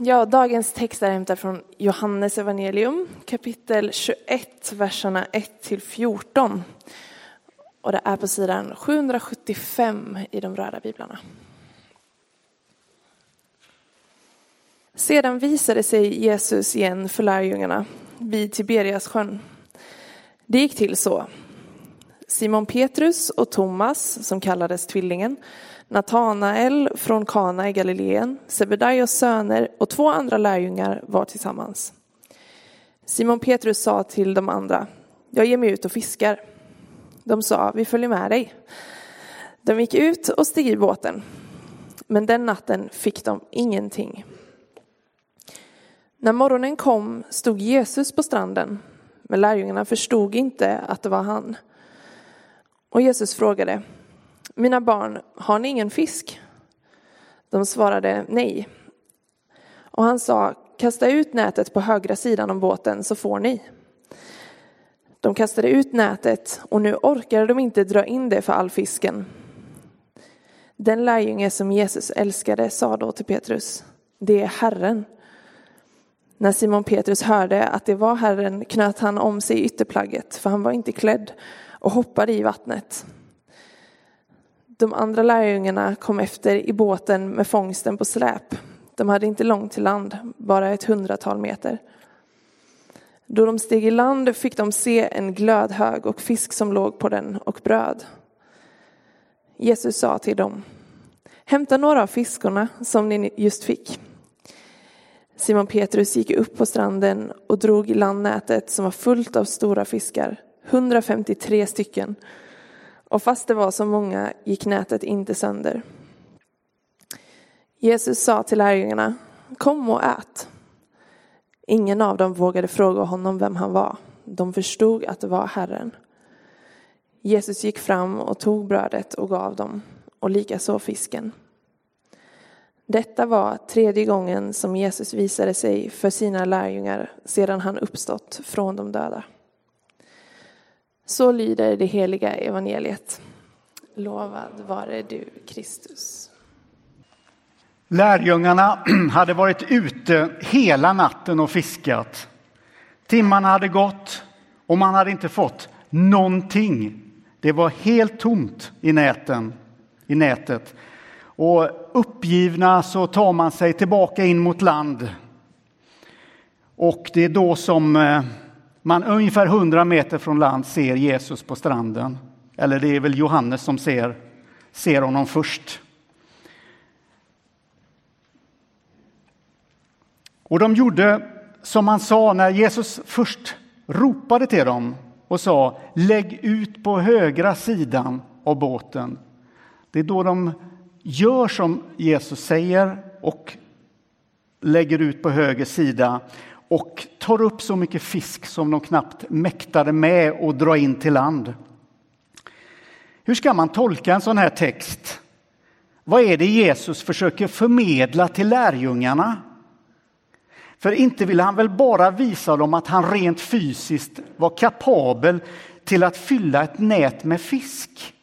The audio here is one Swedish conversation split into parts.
Ja, dagens text är hämtad från Johannes evangelium kapitel 21, verserna 1 till 14. Och det är på sidan 775 i de röda biblarna. Sedan visade sig Jesus igen för lärjungarna vid Tiberias sjön. Det gick till så. Simon Petrus och Thomas, som kallades Tvillingen, Natanael från Kana i Galileen, Sebedaios söner och två andra lärjungar var tillsammans. Simon Petrus sa till de andra, jag ger mig ut och fiskar. De sa, vi följer med dig. De gick ut och steg i båten. Men den natten fick de ingenting. När morgonen kom stod Jesus på stranden, men lärjungarna förstod inte att det var han. Och Jesus frågade, mina barn, har ni ingen fisk? De svarade nej. Och han sa, kasta ut nätet på högra sidan om båten så får ni. De kastade ut nätet och nu orkade de inte dra in det för all fisken. Den lärjunge som Jesus älskade sa då till Petrus, det är Herren. När Simon Petrus hörde att det var Herren knöt han om sig ytterplagget, för han var inte klädd, och hoppade i vattnet. De andra lärjungarna kom efter i båten med fångsten på släp. De hade inte långt till land, bara ett hundratal meter. Då de steg i land fick de se en glödhög och fisk som låg på den och bröd. Jesus sa till dem, hämta några av fiskorna som ni just fick. Simon Petrus gick upp på stranden och drog i landnätet som var fullt av stora fiskar, 153 stycken. Och fast det var så många gick nätet inte sönder. Jesus sa till lärjungarna, kom och ät. Ingen av dem vågade fråga honom vem han var. De förstod att det var Herren. Jesus gick fram och tog brödet och gav dem, och likaså fisken. Detta var tredje gången som Jesus visade sig för sina lärjungar sedan han uppstått från de döda. Så lyder det heliga evangeliet. Lovad vare du, Kristus. Lärjungarna hade varit ute hela natten och fiskat. Timmarna hade gått och man hade inte fått någonting. Det var helt tomt i, näten, i nätet. Och uppgivna så tar man sig tillbaka in mot land. Och det är då som eh, man ungefär 100 meter från land ser Jesus på stranden. Eller det är väl Johannes som ser, ser honom först. Och de gjorde som han sa när Jesus först ropade till dem och sa lägg ut på högra sidan av båten. Det är då de gör som Jesus säger och lägger ut på höger sida och tar upp så mycket fisk som de knappt mäktade med att dra in till land. Hur ska man tolka en sån här text? Vad är det Jesus försöker förmedla till lärjungarna? För inte vill han väl bara visa dem att han rent fysiskt var kapabel till att fylla ett nät med fisk?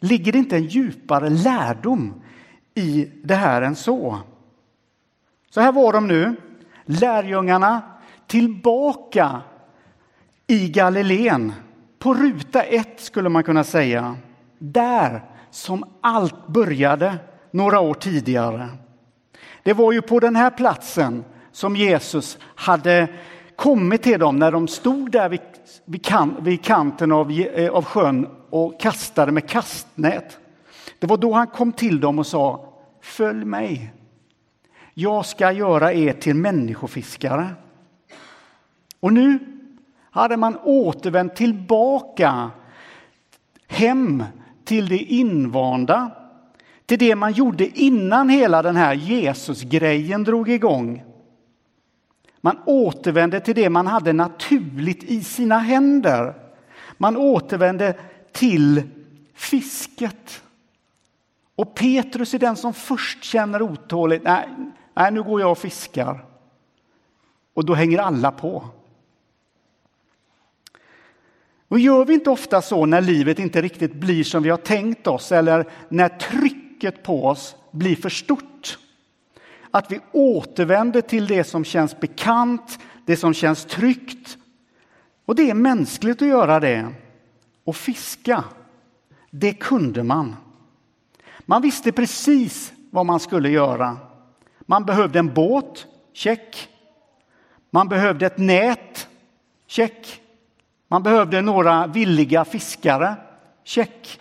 Ligger det inte en djupare lärdom i det här än så? Så här var de nu, lärjungarna tillbaka i Galileen. På ruta ett skulle man kunna säga. Där som allt började några år tidigare. Det var ju på den här platsen som Jesus hade kommit till dem när de stod där vid, vid, kan, vid kanten av, eh, av sjön och kastade med kastnät. Det var då han kom till dem och sa Följ mig. Jag ska göra er till människofiskare. Och nu hade man återvänt tillbaka hem till det invanda, till det man gjorde innan hela den här Jesusgrejen drog igång. Man återvände till det man hade naturligt i sina händer. Man återvände till fisket. Och Petrus är den som först känner otåligt. Nej, nej, nu går jag och fiskar. Och då hänger alla på. Och gör vi inte ofta så när livet inte riktigt blir som vi har tänkt oss eller när trycket på oss blir för stort? att vi återvänder till det som känns bekant, det som känns tryggt. Och det är mänskligt att göra det. Och fiska, det kunde man. Man visste precis vad man skulle göra. Man behövde en båt, check. Man behövde ett nät, check. Man behövde några villiga fiskare, check.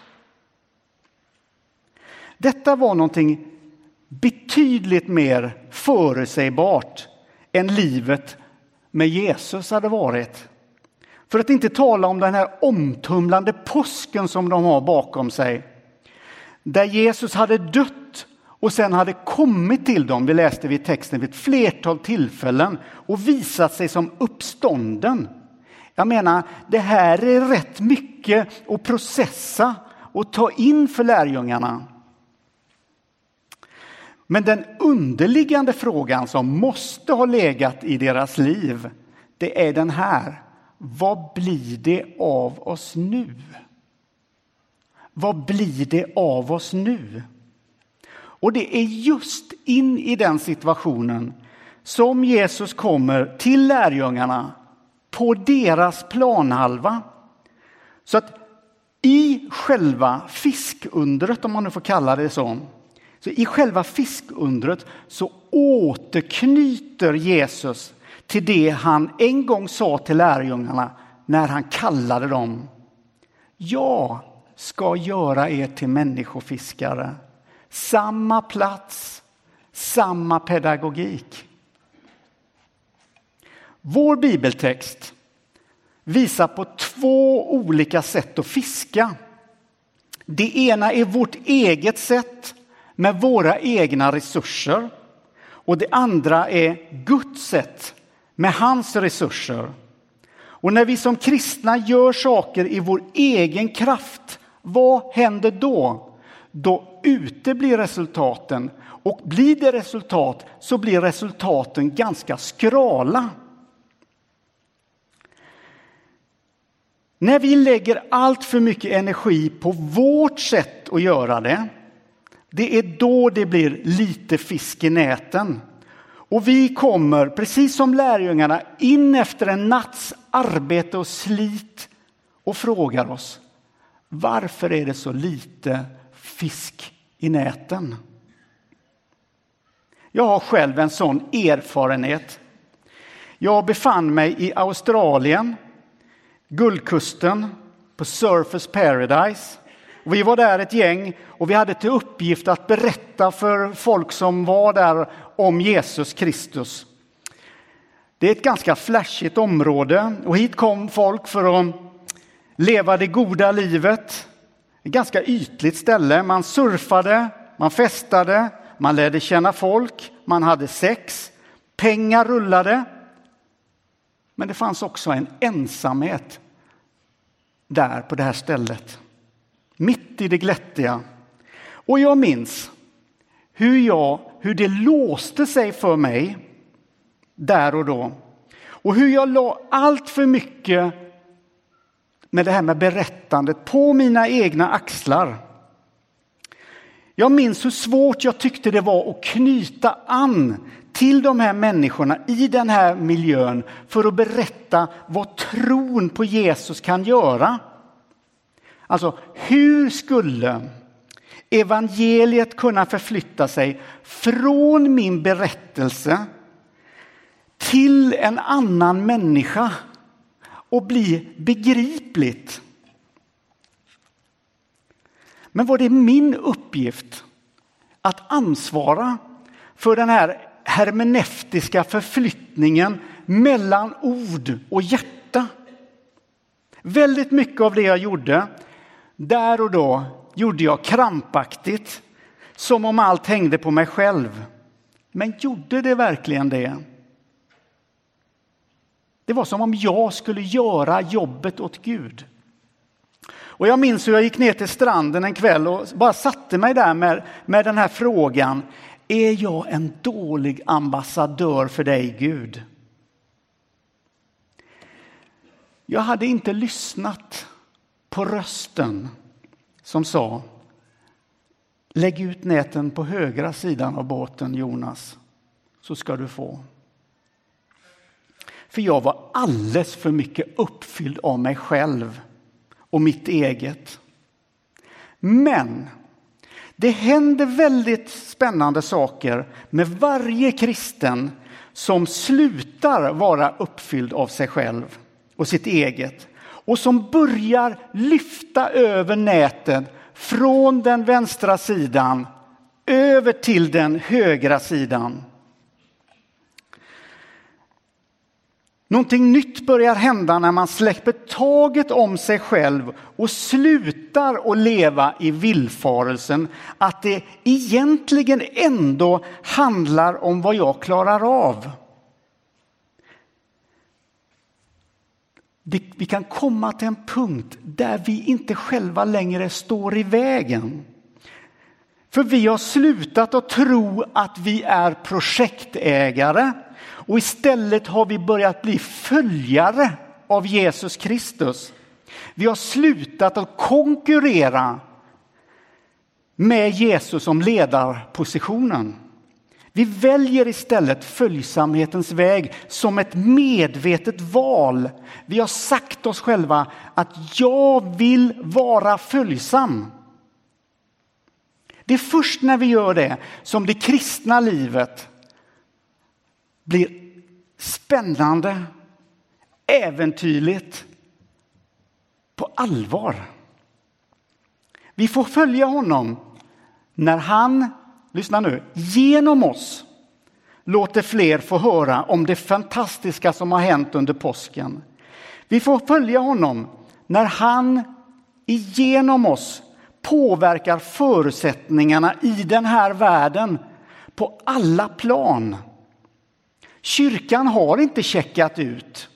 Detta var någonting betydligt mer förutsägbart än livet med Jesus hade varit. För att inte tala om den här omtumlande påsken som de har bakom sig. Där Jesus hade dött och sen hade kommit till dem, vi läste vid texten, vid ett flertal tillfällen och visat sig som uppstånden. Jag menar, det här är rätt mycket att processa och ta in för lärjungarna. Men den underliggande frågan som måste ha legat i deras liv, det är den här. Vad blir det av oss nu? Vad blir det av oss nu? Och det är just in i den situationen som Jesus kommer till lärjungarna på deras planhalva. Så att i själva fiskundret, om man nu får kalla det så, så i själva fiskundret så återknyter Jesus till det han en gång sa till lärjungarna när han kallade dem. Jag ska göra er till människofiskare. Samma plats, samma pedagogik. Vår bibeltext visar på två olika sätt att fiska. Det ena är vårt eget sätt med våra egna resurser. Och det andra är Guds sätt med hans resurser. Och när vi som kristna gör saker i vår egen kraft, vad händer då? Då uteblir resultaten och blir det resultat så blir resultaten ganska skrala. När vi lägger allt för mycket energi på vårt sätt att göra det, det är då det blir lite fisk i näten. Och vi kommer, precis som lärjungarna, in efter en natts arbete och slit och frågar oss varför är det så lite fisk i näten? Jag har själv en sån erfarenhet. Jag befann mig i Australien, Guldkusten, på Surfers Paradise. Vi var där ett gäng och vi hade till uppgift att berätta för folk som var där om Jesus Kristus. Det är ett ganska flashigt område och hit kom folk för att leva det goda livet. Ett ganska ytligt ställe. Man surfade, man festade, man lärde känna folk, man hade sex, pengar rullade. Men det fanns också en ensamhet där på det här stället. Mitt i det glättiga. Och jag minns hur, jag, hur det låste sig för mig där och då. Och hur jag la allt för mycket med det här med berättandet på mina egna axlar. Jag minns hur svårt jag tyckte det var att knyta an till de här människorna i den här miljön för att berätta vad tron på Jesus kan göra. Alltså, hur skulle evangeliet kunna förflytta sig från min berättelse till en annan människa och bli begripligt? Men var det min uppgift att ansvara för den här hermeneutiska förflyttningen mellan ord och hjärta? Väldigt mycket av det jag gjorde där och då gjorde jag krampaktigt, som om allt hängde på mig själv. Men gjorde det verkligen det? Det var som om jag skulle göra jobbet åt Gud. Och jag minns hur jag gick ner till stranden en kväll och bara satte mig där med, med den här frågan. Är jag en dålig ambassadör för dig, Gud? Jag hade inte lyssnat på rösten som sa Lägg ut näten på högra sidan av båten, Jonas. så ska du få. För jag var alldeles för mycket uppfylld av mig själv och mitt eget. Men det händer väldigt spännande saker med varje kristen som slutar vara uppfylld av sig själv och sitt eget och som börjar lyfta över nätet från den vänstra sidan över till den högra sidan. Någonting nytt börjar hända när man släpper taget om sig själv och slutar att leva i villfarelsen att det egentligen ändå handlar om vad jag klarar av. Vi kan komma till en punkt där vi inte själva längre står i vägen. För vi har slutat att tro att vi är projektägare och istället har vi börjat bli följare av Jesus Kristus. Vi har slutat att konkurrera med Jesus om ledarpositionen. Vi väljer istället följsamhetens väg som ett medvetet val. Vi har sagt oss själva att jag vill vara följsam. Det är först när vi gör det som det kristna livet blir spännande, äventyrligt, på allvar. Vi får följa honom när han, lyssna nu, genom oss låter fler få höra om det fantastiska som har hänt under påsken. Vi får följa honom när han genom oss påverkar förutsättningarna i den här världen på alla plan. Kyrkan har inte checkat ut.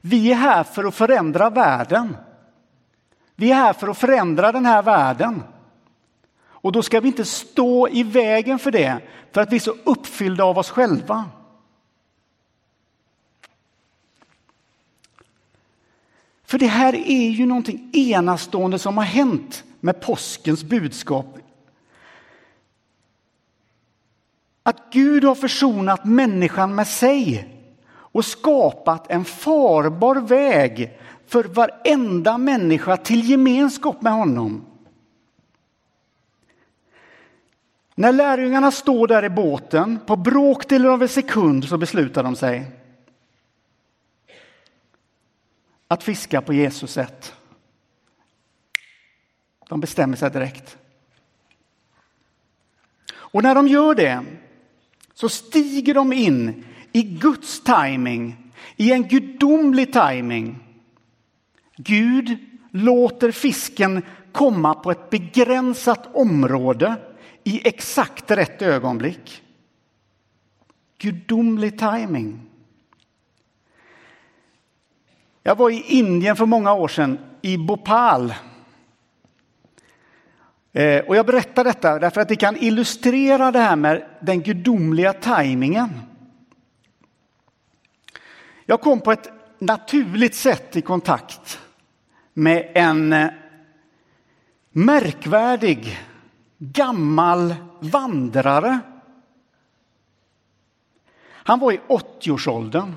Vi är här för att förändra världen. Vi är här för att förändra den här världen. Och då ska vi inte stå i vägen för det, för att vi är så uppfyllda av oss själva. För det här är ju någonting enastående som har hänt med påskens budskap. Att Gud har försonat människan med sig och skapat en farbar väg för varenda människa till gemenskap med honom. När lärjungarna står där i båten, på bråkdelen av en sekund så beslutar de sig att fiska på Jesus sätt. De bestämmer sig direkt. Och när de gör det så stiger de in i Guds timing, i en gudomlig timing. Gud låter fisken komma på ett begränsat område i exakt rätt ögonblick. Gudomlig timing. Jag var i Indien för många år sedan, i Bhopal. Eh, och jag berättar detta därför att det kan illustrera det här med den gudomliga tajmingen. Jag kom på ett naturligt sätt i kontakt med en eh, märkvärdig gammal vandrare. Han var i 80-årsåldern.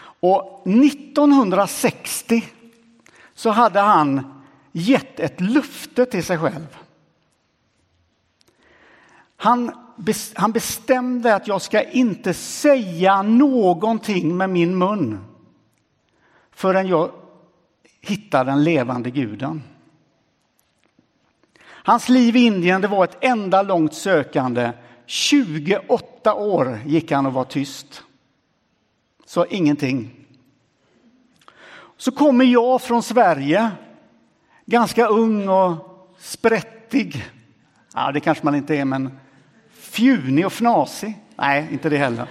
Och 1960 så hade han gett ett löfte till sig själv. Han, han bestämde att jag ska inte säga någonting med min mun förrän jag hittar den levande guden. Hans liv i Indien det var ett enda långt sökande. 28 år gick han och var tyst. Så ingenting. Så kommer jag från Sverige ganska ung och sprättig. Ja, det kanske man inte är, men fjunig och fnasig. Nej, inte det heller.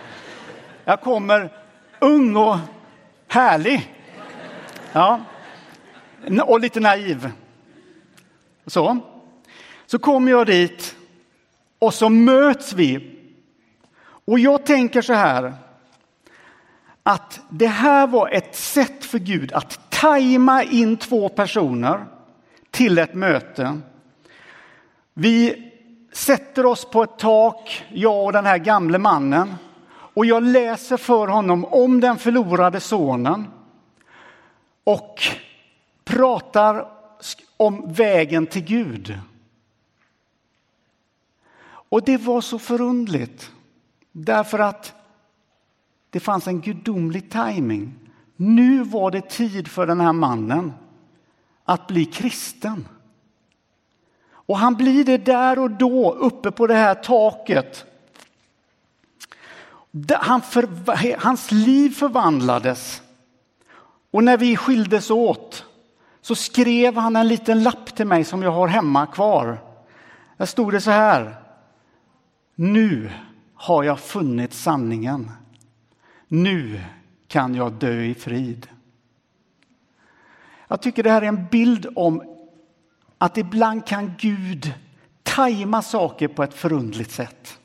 Jag kommer ung och härlig. Ja, och lite naiv. Så. Så kommer jag dit och så möts vi. Och jag tänker så här att det här var ett sätt för Gud att tajma in två personer till ett möte. Vi sätter oss på ett tak, jag och den här gamle mannen. Och jag läser för honom om den förlorade sonen. Och pratar om vägen till Gud. Och det var så förundligt. Därför att det fanns en gudomlig timing. Nu var det tid för den här mannen att bli kristen. Och han blir det där och då uppe på det här taket. Han för, hans liv förvandlades. Och när vi skildes åt så skrev han en liten lapp till mig som jag har hemma kvar. Där stod det så här. Nu har jag funnit sanningen. Nu kan jag dö i frid. Jag tycker det här är en bild om att ibland kan Gud tajma saker på ett förundligt sätt.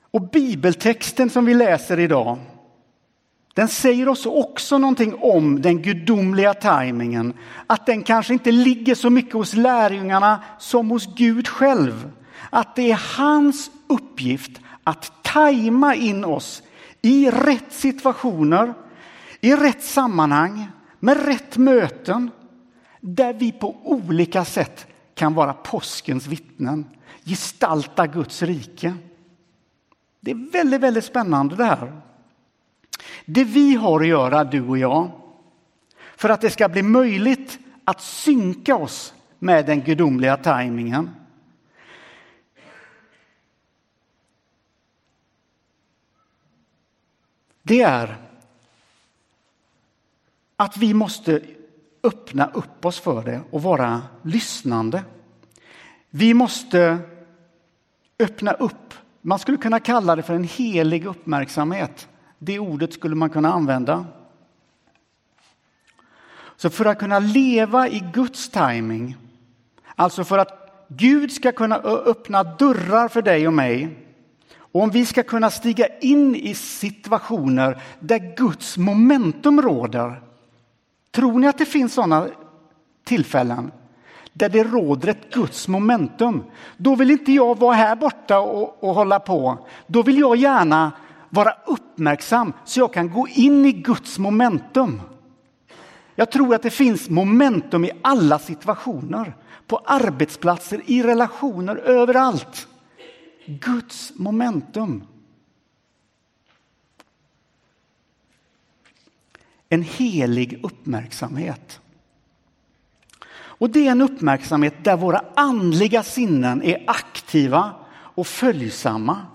Och bibeltexten som vi läser idag, den säger oss också någonting om den gudomliga tajmingen. Att den kanske inte ligger så mycket hos lärjungarna som hos Gud själv. Att det är hans uppgift att tajma in oss i rätt situationer, i rätt sammanhang, med rätt möten, där vi på olika sätt kan vara påskens vittnen, gestalta Guds rike. Det är väldigt, väldigt spännande det här. Det vi har att göra, du och jag, för att det ska bli möjligt att synka oss med den gudomliga tajmingen. Det är att vi måste öppna upp oss för det och vara lyssnande. Vi måste öppna upp. Man skulle kunna kalla det för en helig uppmärksamhet. Det ordet skulle man kunna använda. Så för att kunna leva i Guds timing, alltså för att Gud ska kunna öppna dörrar för dig och mig och om vi ska kunna stiga in i situationer där Guds momentum råder. Tror ni att det finns sådana tillfällen där det råder ett Guds momentum? Då vill inte jag vara här borta och, och hålla på. Då vill jag gärna vara uppmärksam så jag kan gå in i Guds momentum. Jag tror att det finns momentum i alla situationer, på arbetsplatser, i relationer, överallt. Guds momentum. En helig uppmärksamhet. Och det är en uppmärksamhet där våra andliga sinnen är aktiva och följsamma.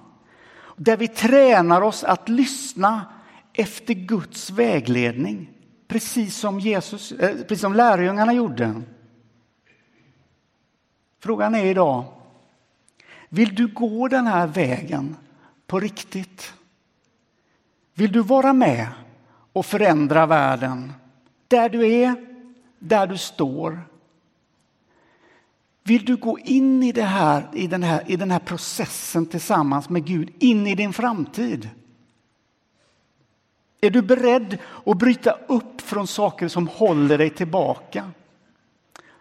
Där vi tränar oss att lyssna efter Guds vägledning. Precis som, Jesus, eh, precis som lärjungarna gjorde. Frågan är idag, vill du gå den här vägen på riktigt? Vill du vara med och förändra världen där du är, där du står? Vill du gå in i, det här, i, den här, i den här processen tillsammans med Gud, in i din framtid? Är du beredd att bryta upp från saker som håller dig tillbaka?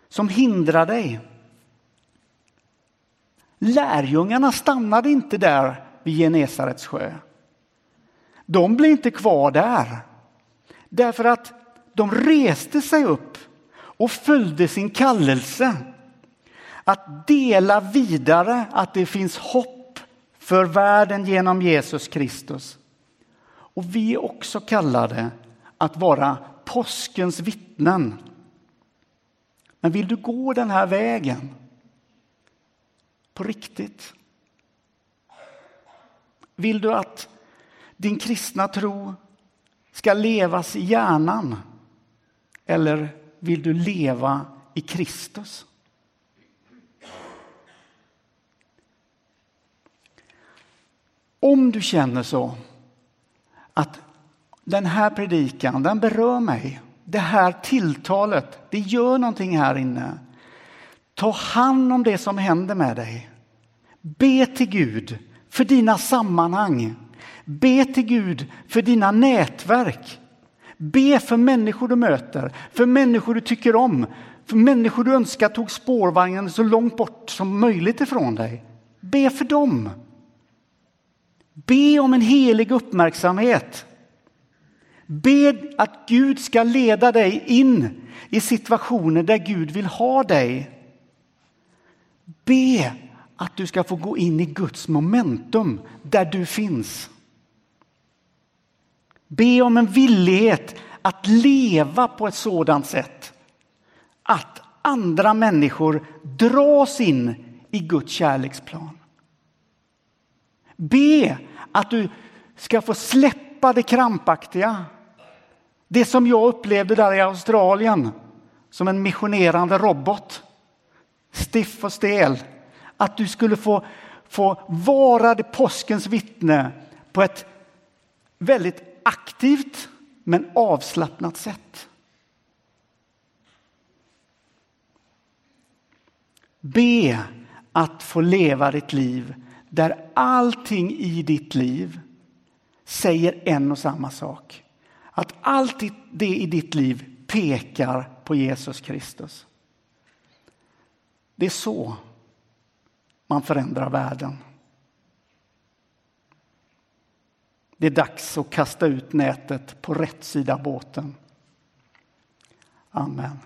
Som hindrar dig? Lärjungarna stannade inte där vid Genesarets sjö. De blev inte kvar där. Därför att de reste sig upp och följde sin kallelse. Att dela vidare att det finns hopp för världen genom Jesus Kristus. Och vi är också kallade att vara påskens vittnen. Men vill du gå den här vägen? På riktigt? Vill du att din kristna tro ska levas i hjärnan? Eller vill du leva i Kristus? Om du känner så att den här predikan, den berör mig. Det här tilltalet, det gör någonting här inne. Ta hand om det som händer med dig. Be till Gud för dina sammanhang. Be till Gud för dina nätverk. Be för människor du möter, för människor du tycker om, för människor du önskar tog spårvagnen så långt bort som möjligt ifrån dig. Be för dem. Be om en helig uppmärksamhet. Be att Gud ska leda dig in i situationer där Gud vill ha dig. Be att du ska få gå in i Guds momentum där du finns. Be om en villighet att leva på ett sådant sätt att andra människor dras in i Guds kärleksplan. Be att du ska få släppa det krampaktiga. Det som jag upplevde där i Australien som en missionerande robot. Stiff och stel. Att du skulle få, få vara det påskens vittne på ett väldigt aktivt men avslappnat sätt. Be att få leva ditt liv där allting i ditt liv säger en och samma sak. Att allt det i ditt liv pekar på Jesus Kristus. Det är så man förändrar världen. Det är dags att kasta ut nätet på rätt sida båten. Amen.